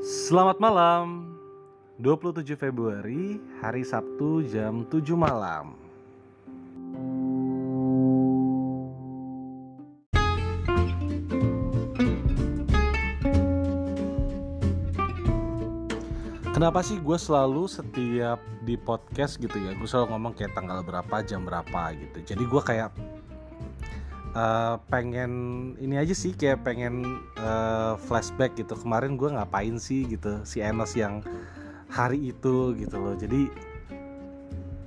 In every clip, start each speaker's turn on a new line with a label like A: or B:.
A: Selamat malam. 27 Februari hari Sabtu jam 7 malam. Kenapa sih gue selalu setiap di podcast gitu ya Gue selalu ngomong kayak tanggal berapa, jam berapa gitu. Jadi gue kayak uh, pengen ini aja sih kayak pengen uh, flashback gitu. Kemarin gue ngapain sih gitu si Enos yang hari itu gitu loh. Jadi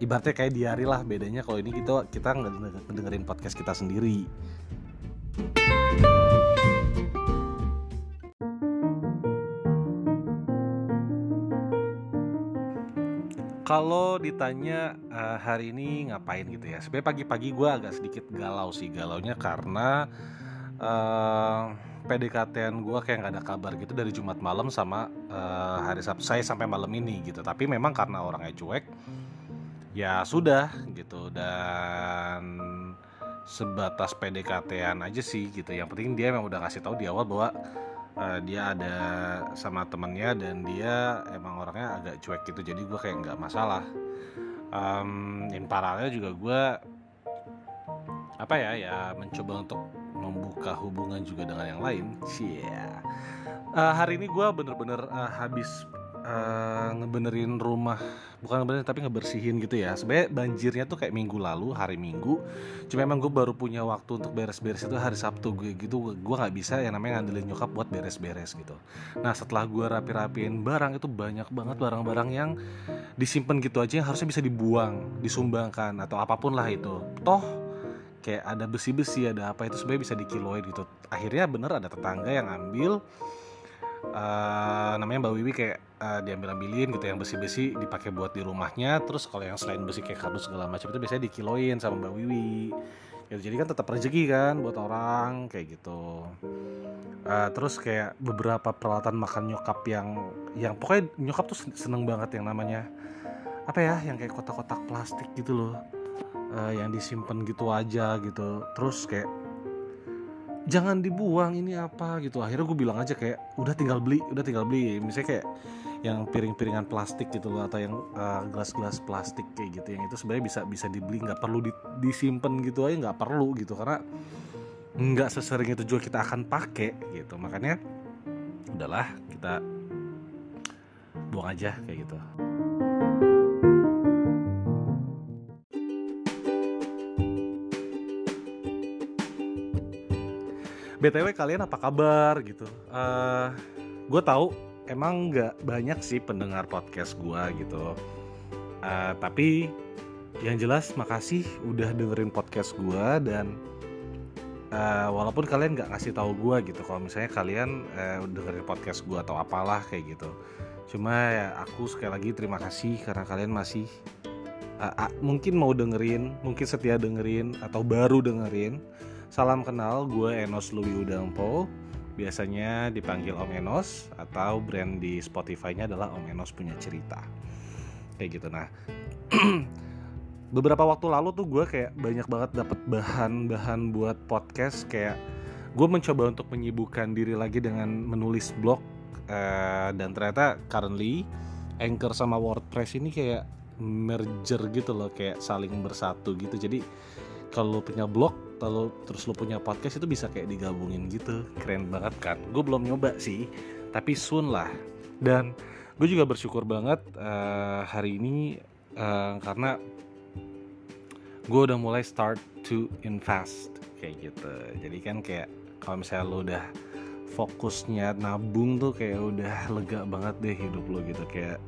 A: ibaratnya kayak diari lah bedanya. Kalau ini kita kita ngedengerin podcast kita sendiri Kalau ditanya uh, hari ini ngapain gitu ya? Sebenarnya pagi-pagi gue agak sedikit galau sih Galaunya karena uh, eh, PDKT-an gue kayak gak ada kabar gitu dari Jumat malam sama uh, hari Sabtu saya sampai malam ini gitu. Tapi memang karena orangnya cuek Ya sudah gitu. Dan sebatas PDKT-an aja sih gitu. Yang penting dia memang udah kasih tahu di awal bahwa uh, dia ada sama temennya dan dia emang orangnya agak cuek gitu jadi gue kayak nggak masalah um, in paralel juga gue apa ya ya mencoba untuk membuka hubungan juga dengan yang lain sih yeah. uh, hari ini gue bener-bener uh, habis uh, ngebenerin rumah bukan ngebenerin tapi ngebersihin gitu ya. Sebenarnya banjirnya tuh kayak minggu lalu hari minggu. Cuma emang gue baru punya waktu untuk beres-beres itu hari Sabtu. Gue gitu gue nggak bisa yang namanya ngandelin nyokap buat beres-beres gitu. Nah setelah gue rapi-rapiin barang itu banyak banget barang-barang yang disimpan gitu aja yang harusnya bisa dibuang disumbangkan atau apa pun lah itu. Toh kayak ada besi-besi ada apa itu sebenarnya bisa dikiloin gitu. Akhirnya bener ada tetangga yang ambil uh, namanya Mbak Wiwi kayak uh, diambil-ambilin gitu yang besi-besi dipakai buat di rumahnya. Terus kalau yang selain besi kayak kardus segala macam itu biasanya dikiloin sama Mbak Wiwi. Gitu jadi kan tetap rezeki kan buat orang kayak gitu. Uh, terus kayak beberapa peralatan makan nyokap yang yang pokoknya nyokap tuh seneng banget yang namanya apa ya yang kayak kotak-kotak plastik gitu loh. Uh, yang disimpan gitu aja gitu. Terus kayak jangan dibuang ini apa? Gitu. Akhirnya gue bilang aja kayak udah tinggal beli udah tinggal beli. Misalnya kayak yang piring-piringan plastik gitu loh atau yang uh, gelas-gelas plastik kayak gitu yang itu sebenarnya bisa bisa dibeli nggak perlu di, disimpan gitu aja nggak perlu gitu. Karena nggak sesering itu juga kita akan pakai gitu. Makanya udahlah kita buang aja kayak gitu. Btw kalian apa kabar gitu? Uh, eh, gue tahu emang nggak banyak sih pendengar podcast gue gitu. Uh, tapi yang jelas makasih udah dengerin podcast gue dan uh, walaupun kalian nggak ngasih tahu gue gitu. Kalau misalnya kalian uh, dengerin podcast gue atau apalah kayak gitu. Cuma ya aku sekali lagi terima kasih karena kalian masih uh, uh, mungkin mau dengerin mungkin setia dengerin atau baru dengerin Salam kenal, gue Enos Louis Udampo Biasanya dipanggil Om Enos Atau brand di Spotify-nya adalah Om Enos Punya Cerita. Kayak gitu, nah Beberapa waktu lalu tuh gue kayak banyak banget dapet bahan-bahan buat podcast. Kayak gue mencoba untuk menyibukkan diri lagi dengan menulis blog uh, Dan ternyata currently Anchor sama WordPress ini kayak merger gitu loh Kayak saling bersatu gitu. Jadi kalau punya blog kalau terus lo punya podcast itu bisa kayak digabungin gitu. Keren banget kan? Gue belum nyoba sih tapi soon lah. Dan gue juga bersyukur banget uh, hari ini uh, karena gue udah mulai start to invest kayak gitu. Jadi kan kayak kalau misalnya lo udah fokusnya nabung tuh kayak udah lega banget deh hidup lo gitu. Kayak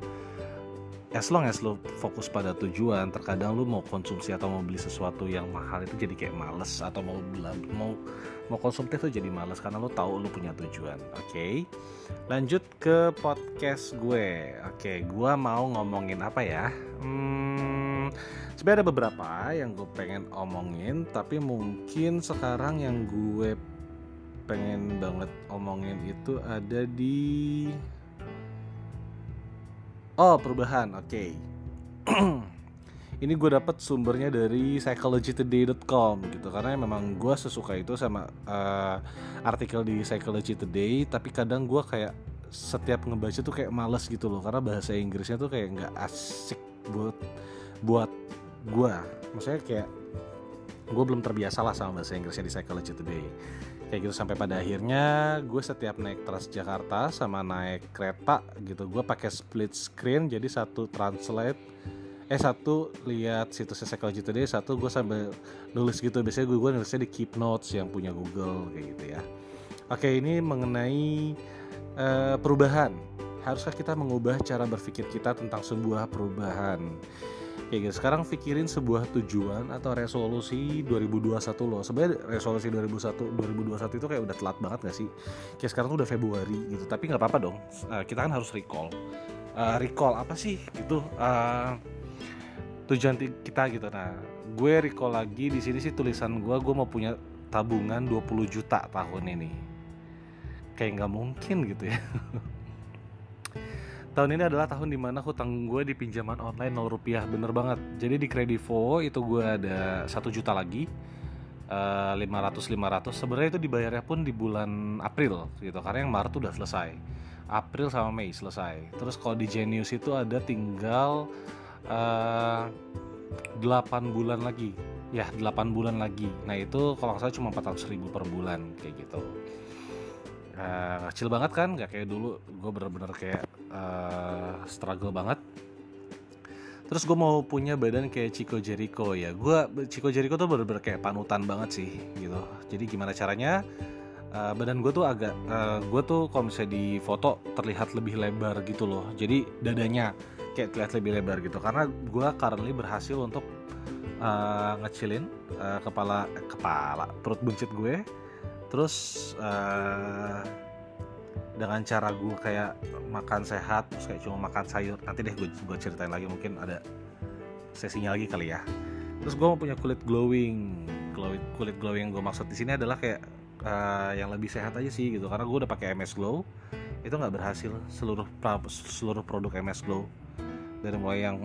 A: as long as lo fokus pada tujuan terkadang lo mau konsumsi atau mau beli sesuatu yang mahal itu jadi kayak males atau mau mau mau konsumtif tuh jadi males karena lo tahu lo punya tujuan oke okay? lanjut ke podcast gue oke okay, gue mau ngomongin apa ya hmm, sebenarnya ada beberapa yang gue pengen omongin tapi mungkin sekarang yang gue pengen banget omongin itu ada di Oh perubahan, oke. Okay. ini gue dapat sumbernya dari psychologytoday.com gitu karena memang gue sesuka itu sama uh, artikel di Psychology Today tapi kadang gue kayak setiap ngebaca tuh kayak males gitu loh karena bahasa Inggrisnya tuh kayak nggak asik buat buat gue maksudnya kayak gue belum terbiasa lah sama bahasa Inggrisnya di Psychology Today kayak gitu sampai pada akhirnya gue setiap naik Transjakarta sama naik kereta gitu gue pakai split screen jadi satu translate eh satu lihat situsnya Psychology Today satu gue sambil nulis gitu. Biasanya gue, gue nulisnya di Keep Notes yang punya Google kayak gitu ya. Oke ini mengenai uh, perubahan. Haruskah kita mengubah cara berpikir kita tentang sebuah perubahan Oke guys, sekarang pikirin sebuah tujuan atau resolusi 2021 loh. Sebenarnya resolusi 2021 2021 itu kayak udah telat banget gak sih? Kayak sekarang tuh udah Februari gitu. Tapi nggak apa-apa dong. Uh, kita kan harus recall. Uh, recall apa sih gitu? Uh, tujuan kita gitu. Nah, gue recall lagi di sini sih tulisan gue, gue mau punya tabungan 20 juta tahun ini. Kayak nggak mungkin gitu ya. tahun ini adalah tahun di mana hutang gue di pinjaman online 0 rupiah. Bener banget. Jadi di Kredivo itu gue ada satu juta lagi uh, 500 500 sebenarnya itu dibayarnya pun di bulan April gitu karena yang Maret udah selesai. April sama Mei selesai. Terus kalau di Genius itu ada tinggal uh, eh, 8 bulan lagi. Ya 8 bulan lagi. Nah itu kalau salah cuma 400 ribu per bulan kayak gitu uh, kecil banget kan nggak kayak dulu. Gue bener-bener kayak uh, struggle banget. Terus gue mau punya badan kayak Chico Jericho ya. Gue Chico Jericho tuh bener-bener kayak panutan banget sih gitu. Jadi gimana caranya uh, badan gue tuh agak uh, gue tuh kalau misalnya di foto terlihat lebih lebar gitu loh. Jadi dadanya kayak terlihat lebih lebar gitu. Karena gue currently berhasil untuk uh, ngecilin uh, kepala kepala perut buncit gue terus uh, dengan cara gue kayak makan sehat terus kayak cuma makan sayur nanti deh gue gue ceritain lagi mungkin ada sesinya lagi kali ya. Terus gue mau punya kulit glowing. Kulit kulit glowing yang gue maksud di sini adalah kayak uh, yang lebih sehat aja sih gitu. Karena gue udah pakai MS Glow itu nggak berhasil. Seluruh seluruh produk MS Glow dari mulai yang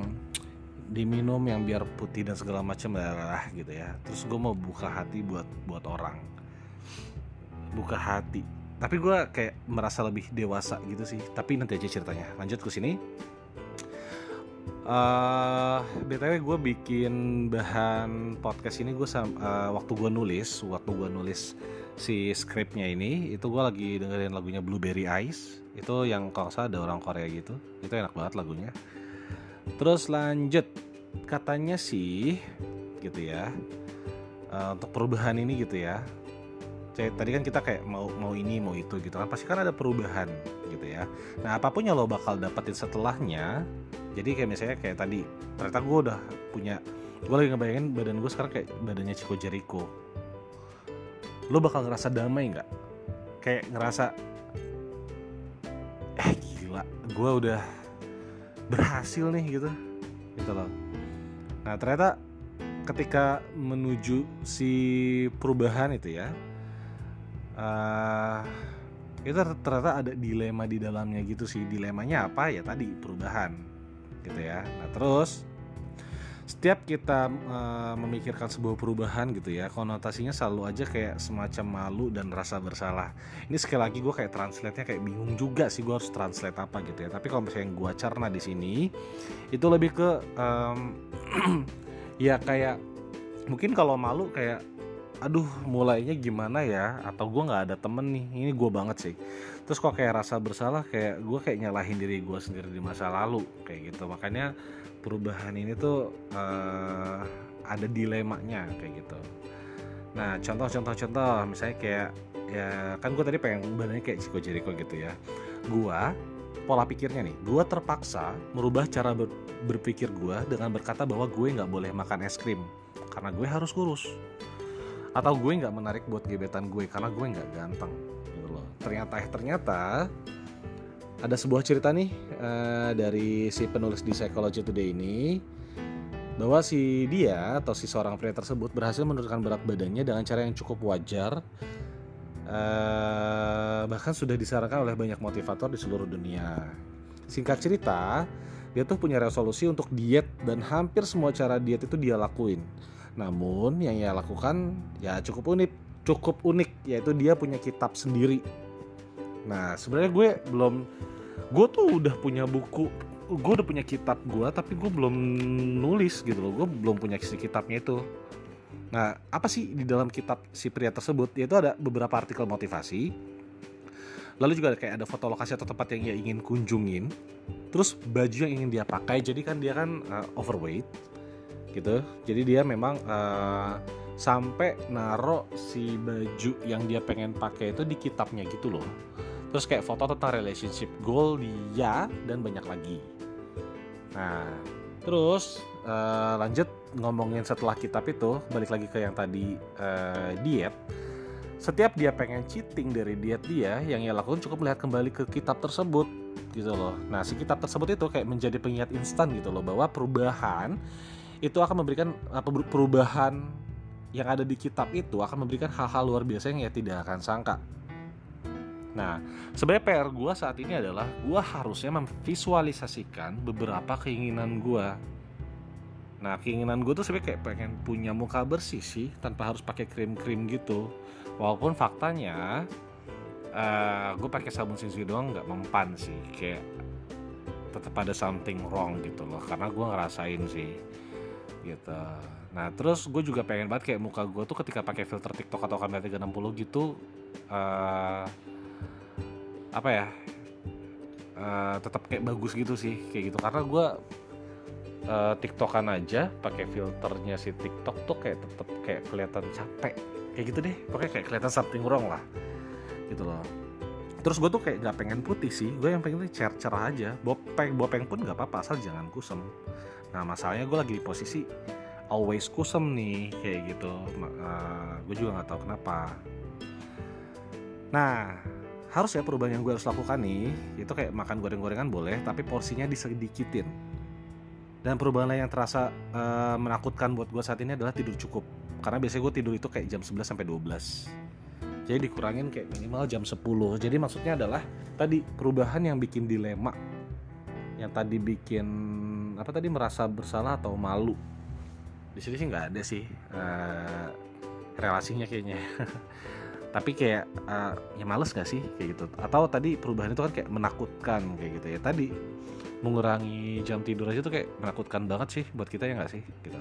A: diminum yang biar putih dan segala macam lah gitu ya. Terus gue mau buka hati buat buat orang buka hati. Tapi gue kayak merasa lebih dewasa gitu sih. Tapi nanti aja ceritanya. Lanjut ke sini. Uh, btw gue bikin bahan podcast ini gue uh, waktu gue nulis waktu gue nulis si skripnya ini itu gue lagi dengerin lagunya Blueberry Ice. Itu yang kalau salah ada orang Korea gitu. Itu enak banget lagunya. Terus lanjut. Katanya sih gitu ya uh, untuk perubahan ini gitu ya kayak tadi kan kita kayak mau mau ini mau itu gitu kan. Pasti kan ada perubahan gitu ya. Nah apa pun yang lo bakal dapetin setelahnya jadi kayak misalnya kayak tadi ternyata gue udah punya gue lagi ngebayangin badan gue sekarang kayak badannya Chico Jericho. Lo bakal ngerasa damai nggak? Kayak ngerasa eh gila gue udah berhasil nih gitu. Gitu loh. Nah ternyata ketika menuju si perubahan itu ya uh, ternyata ada dilema di dalamnya gitu sih. Dilemanya apa? Ya tadi perubahan gitu ya. Nah terus setiap kita uh, memikirkan sebuah perubahan gitu ya konotasinya selalu aja kayak semacam malu dan rasa bersalah. Ini sekali lagi gue kayak translate-nya kayak bingung juga sih gue harus translate apa gitu ya. Tapi kalau misalnya gue carna di sini itu lebih ke um, ya kayak mungkin kalau malu kayak aduh mulainya gimana ya? Atau gue nggak ada temen nih? Ini gue banget sih. Terus kok kayak rasa bersalah kayak gue kayak nyalahin diri gue sendiri di masa lalu kayak gitu. Makanya perubahan ini tuh uh, ada dilemanya kayak gitu. Nah contoh-contoh-contoh misalnya kayak ya kan gue tadi pengen badannya kayak Chico Jericho gitu ya. Gue pola pikirnya nih. Gue terpaksa merubah cara ber berpikir gue dengan berkata bahwa gue nggak boleh makan es krim. Karena gue harus kurus atau gue nggak menarik buat gebetan gue karena gue nggak ganteng gitu loh. Ternyata eh ternyata ada sebuah cerita nih uh, dari si penulis di Psychology Today ini bahwa si dia atau si seorang pria tersebut berhasil menurunkan berat badannya dengan cara yang cukup wajar uh, bahkan sudah disarankan oleh banyak motivator di seluruh dunia. Singkat cerita dia tuh punya resolusi untuk diet dan hampir semua cara diet itu dia lakuin namun yang ia lakukan ya cukup unik, cukup unik yaitu dia punya kitab sendiri. Nah sebenarnya gue belum gue tuh udah punya buku gue udah punya kitab gue tapi gue belum nulis gitu loh. Gue belum punya isi kitabnya itu. Nah apa sih di dalam kitab si pria tersebut? Yaitu ada beberapa artikel motivasi. Lalu juga kayak ada foto lokasi atau tempat yang ia ingin kunjungin. Terus baju yang ingin dia pakai jadi kan dia kan uh, overweight gitu. Jadi dia memang uh, sampai naro si baju yang dia pengen pakai itu di kitabnya gitu loh. Terus kayak foto tentang relationship goal dia dan banyak lagi. Nah terus uh, lanjut ngomongin setelah kitab itu balik lagi ke yang tadi uh, diet. Setiap dia pengen cheating dari diet dia yang ia lakukan cukup melihat kembali ke kitab tersebut gitu loh. Nah si kitab tersebut itu kayak menjadi pengingat instan gitu loh bahwa perubahan itu akan memberikan apa perubahan yang ada di kitab itu akan memberikan hal-hal luar biasa yang ya tidak akan sangka. Nah, sebenarnya PR gue saat ini adalah gue harusnya memvisualisasikan beberapa keinginan gue. Nah, keinginan gue tuh sebenarnya kayak pengen punya muka bersih sih, tanpa harus pakai krim-krim gitu. Walaupun faktanya, uh, eh, gue pakai sabun sensi doang nggak mempan sih, kayak tetap ada something wrong gitu loh, karena gue ngerasain sih, gitu. Nah terus gue juga pengen banget kayak muka gue tuh ketika pakai filter TikTok atau kamera 360 gitu uh, apa ya uh, tetap kayak bagus gitu sih kayak gitu. Karena gue uh, TikTokan aja pakai filternya si TikTok tuh kayak tetap kayak kelihatan capek. Kayak gitu deh pokoknya kayak kelihatan something wrong lah gitu loh terus gue tuh kayak nggak pengen putih sih gue yang pengen cer cerah aja. Bopeng bopeng pun nggak apa-apa asal jangan kusem. Nah masalahnya gue lagi di posisi always kusem nih kayak gitu. Uh, eh, gue juga nggak tahu kenapa. Nah harus ya perubahan yang gue harus lakukan nih itu kayak makan goreng-gorengan boleh tapi porsinya disedikitin. Dan perubahan lain yang terasa uh, menakutkan buat gue saat ini adalah tidur cukup. Karena biasanya gue tidur itu kayak jam 11 sampai 12 jadi dikurangin kayak minimal jam 10 jadi maksudnya adalah tadi perubahan yang bikin dilema. Yang tadi bikin apa tadi merasa bersalah atau malu. Di sini sih nggak ada sih uh, relasinya kayaknya. Tapi kayak uh, ya males gak sih kayak gitu. Atau tadi perubahan itu kan kayak menakutkan kayak gitu ya. Tadi mengurangi jam tidur aja tuh kayak menakutkan banget sih buat kita ya nggak sih? Gitu.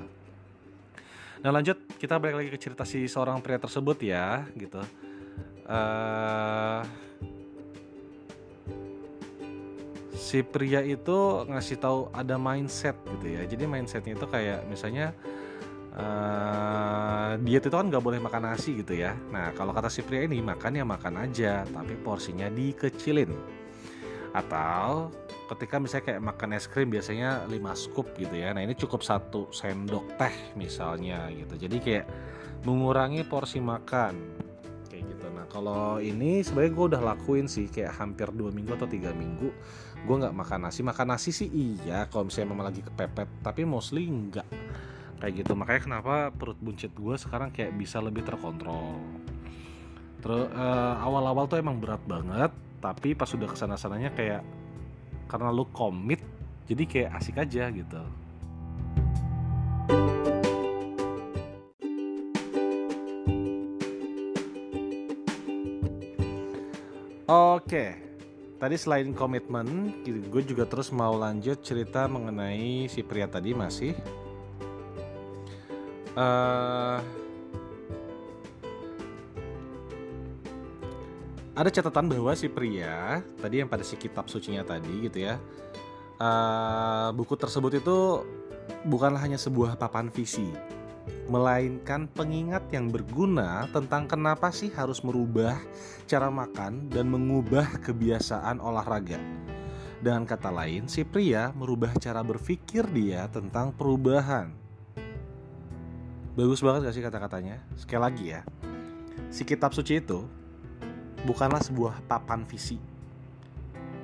A: Nah lanjut kita balik lagi ke cerita si seorang pria tersebut ya gitu uh, si pria itu ngasih tahu ada mindset gitu ya. Jadi mindsetnya itu kayak misalnya uh, diet itu kan nggak boleh makan nasi gitu ya. Nah kalau kata si pria ini makan ya makan aja tapi porsinya dikecilin. Atau ketika misalnya kayak makan es krim biasanya 5 scoop gitu ya. Nah ini cukup satu sendok teh misalnya gitu. Jadi kayak mengurangi porsi makan nah kalau ini sebenarnya gue udah lakuin sih kayak hampir dua minggu atau tiga minggu gue nggak makan nasi. Makan nasi sih iya kalau misalnya memang lagi kepepet tapi mostly enggak kayak gitu. Makanya kenapa perut buncit gue sekarang kayak bisa lebih terkontrol. Terus uh, awal-awal tuh emang berat banget tapi pas sudah ke sana sananya kayak karena lu komit jadi kayak asik aja gitu Oke, tadi selain komitmen, gue juga terus mau lanjut cerita mengenai si pria tadi masih. Uh, ada catatan bahwa si pria tadi yang pada si kitab sucinya tadi gitu ya, uh, buku tersebut itu bukanlah hanya sebuah papan visi, melainkan pengingat yang berguna tentang kenapa sih harus merubah cara makan dan mengubah kebiasaan olahraga. Dengan kata lain, si pria merubah cara berpikir dia tentang perubahan. Bagus banget gak sih kata-katanya? Sekali lagi ya, si kitab suci itu bukanlah sebuah papan visi,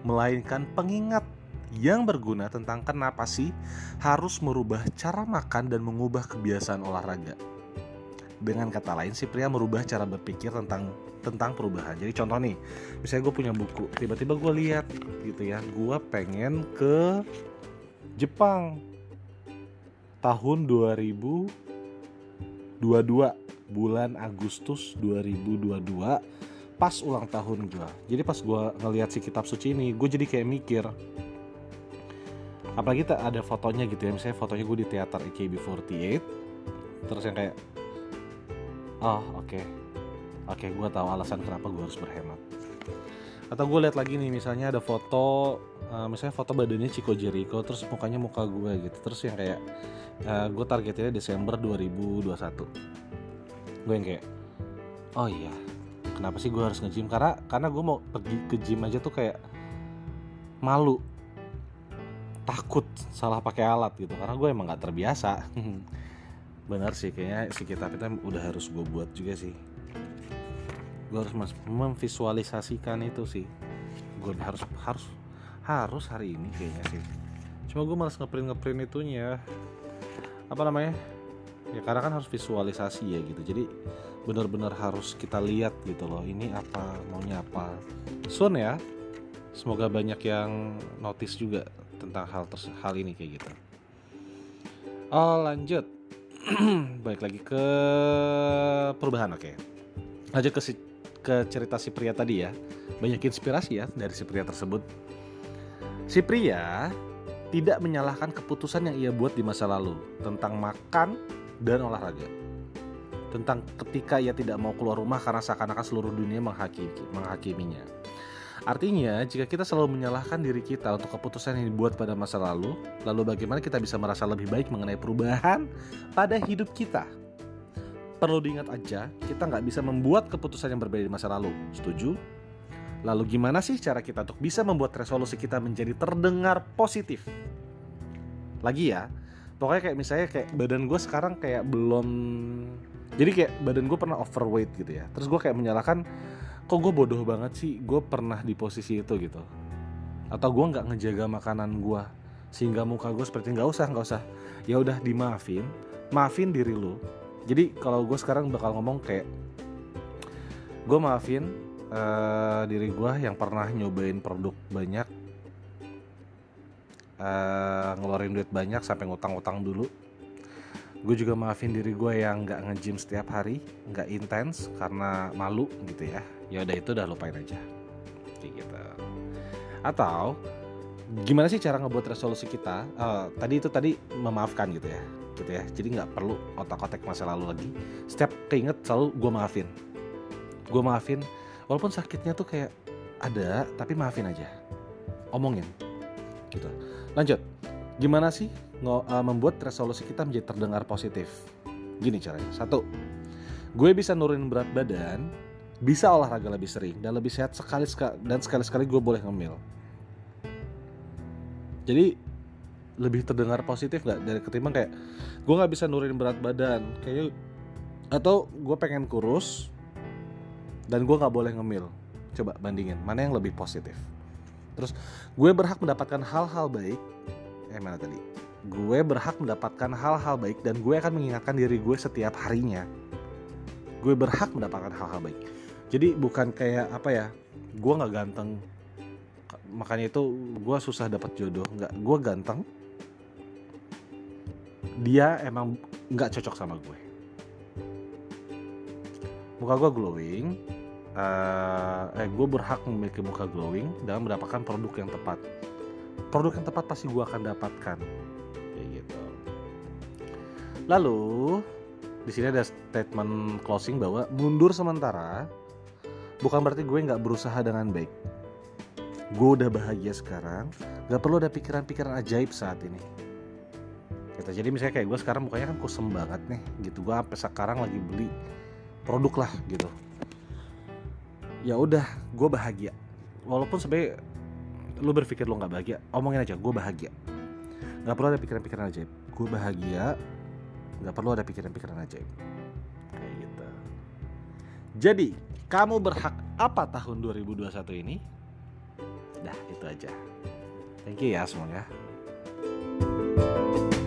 A: melainkan pengingat yang berguna tentang kenapa sih harus merubah cara makan dan mengubah kebiasaan olahraga. Dengan kata lain, si pria merubah cara berpikir tentang tentang perubahan. Jadi contoh nih, misalnya gue punya buku, tiba-tiba gue lihat gitu ya, gue pengen ke Jepang tahun 2022 bulan Agustus 2022 pas ulang tahun gue jadi pas gue ngeliat si kitab suci ini gue jadi kayak mikir apalagi ada fotonya gitu ya misalnya fotonya gue di teater AKB48 terus yang kayak oh oke okay. oke okay, gue tahu alasan kenapa gue harus berhemat. Atau gue lihat lagi nih misalnya ada foto uh, misalnya foto badannya Chico Jericho terus mukanya muka gue gitu terus yang kayak uh, gue targetnya Desember 2021 gue yang kayak oh iya kenapa sih gue harus nge-gym? Karena karena gue mau pergi ke gym aja tuh kayak malu takut salah pakai alat gitu karena gue emang nggak terbiasa. Benar sih kayaknya si kitab itu udah harus gue buat juga sih. Gue harus memvisualisasikan itu sih. Gue harus harus harus hari ini kayaknya sih. Cuma gue malas ngeprint ngeprint itunya. Apa namanya? Ya karena kan harus visualisasi ya gitu. Jadi benar-benar harus kita lihat gitu loh ini apa maunya apa. Soon ya. Semoga banyak yang notice juga tentang hal hal ini kayak gitu. Oh lanjut, baik lagi ke perubahan oke. Okay. Lanjut ke si, ke cerita si pria tadi ya. Banyak inspirasi ya dari si pria tersebut. Si pria tidak menyalahkan keputusan yang ia buat di masa lalu tentang makan dan olahraga. Tentang ketika ia tidak mau keluar rumah karena seakan-akan seluruh dunia menghakimi, menghakiminya Artinya, jika kita selalu menyalahkan diri kita untuk keputusan yang dibuat pada masa lalu, lalu bagaimana kita bisa merasa lebih baik mengenai perubahan pada hidup kita? Perlu diingat aja, kita nggak bisa membuat keputusan yang berbeda di masa lalu. Setuju? Lalu gimana sih cara kita untuk bisa membuat resolusi kita menjadi terdengar positif? Lagi ya, pokoknya kayak misalnya kayak badan gue sekarang kayak belum jadi kayak badan gue pernah overweight gitu ya terus gue kayak menyalahkan kok gue bodoh banget sih? Gue pernah di posisi itu gitu. Atau gue nggak ngejaga makanan gue sehingga muka gue seperti nggak usah nggak usah. Ya udah dimaafin. Maafin diri lu. Jadi kalau gue sekarang bakal ngomong kayak gue maafin uh, diri gue yang pernah nyobain produk banyak uh, ngeluarin duit banyak sampai ngutang-ngutang dulu gue juga maafin diri gue yang nggak nge-gym setiap hari nggak intens karena malu gitu ya. Ya udah itu udah lupain aja. Gitu. Atau gimana sih cara ngebuat resolusi kita? Uh, tadi itu tadi memaafkan gitu ya gitu ya. Jadi nggak perlu otak-otak masa lalu lagi. Setiap keinget selalu gue maafin. Gue maafin walaupun sakitnya tuh kayak ada tapi maafin aja. Omongin. Gitu. Lanjut. Gimana sih membuat resolusi kita menjadi terdengar positif. Gini caranya. Satu gue bisa nurunin berat badan bisa olahraga lebih sering dan lebih sehat sekali dan sekali sekali gue boleh ngemil. Jadi lebih terdengar positif gak dari ketimbang kayak gue nggak bisa nurunin berat badan kayak atau gue pengen kurus dan gue nggak boleh ngemil. Coba bandingin mana yang lebih positif? Terus gue berhak mendapatkan hal-hal baik eh mana tadi gue berhak mendapatkan hal-hal baik dan gue akan mengingatkan diri gue setiap harinya. Gue berhak mendapatkan hal-hal baik. Jadi bukan kayak apa ya gue nggak ganteng. Makanya itu gue susah dapat jodoh. Nggak gue ganteng. Dia emang nggak cocok sama gue. Muka gue glowing. Uh, eh gue berhak memiliki muka glowing dan mendapatkan produk yang tepat. Produk yang tepat pasti gue akan dapatkan kayak gitu. Lalu di sini ada statement closing bahwa mundur sementara bukan berarti gue nggak berusaha dengan baik. Gue udah bahagia sekarang nggak perlu ada pikiran-pikiran ajaib saat ini. Gitu jadi misalnya kayak gue sekarang mukanya kan kusem banget nih gitu. Gue sampai sekarang lagi beli produk lah gitu. Ya udah gue bahagia. Walaupun sebenarnya lu berpikir lu nggak bahagia omongin aja gue bahagia nggak perlu ada pikiran-pikiran aja gue bahagia nggak perlu ada pikiran-pikiran aja kayak gitu. Jadi kamu berhak apa tahun 2021 ini? Dah itu aja. Thank you ya semuanya. thank you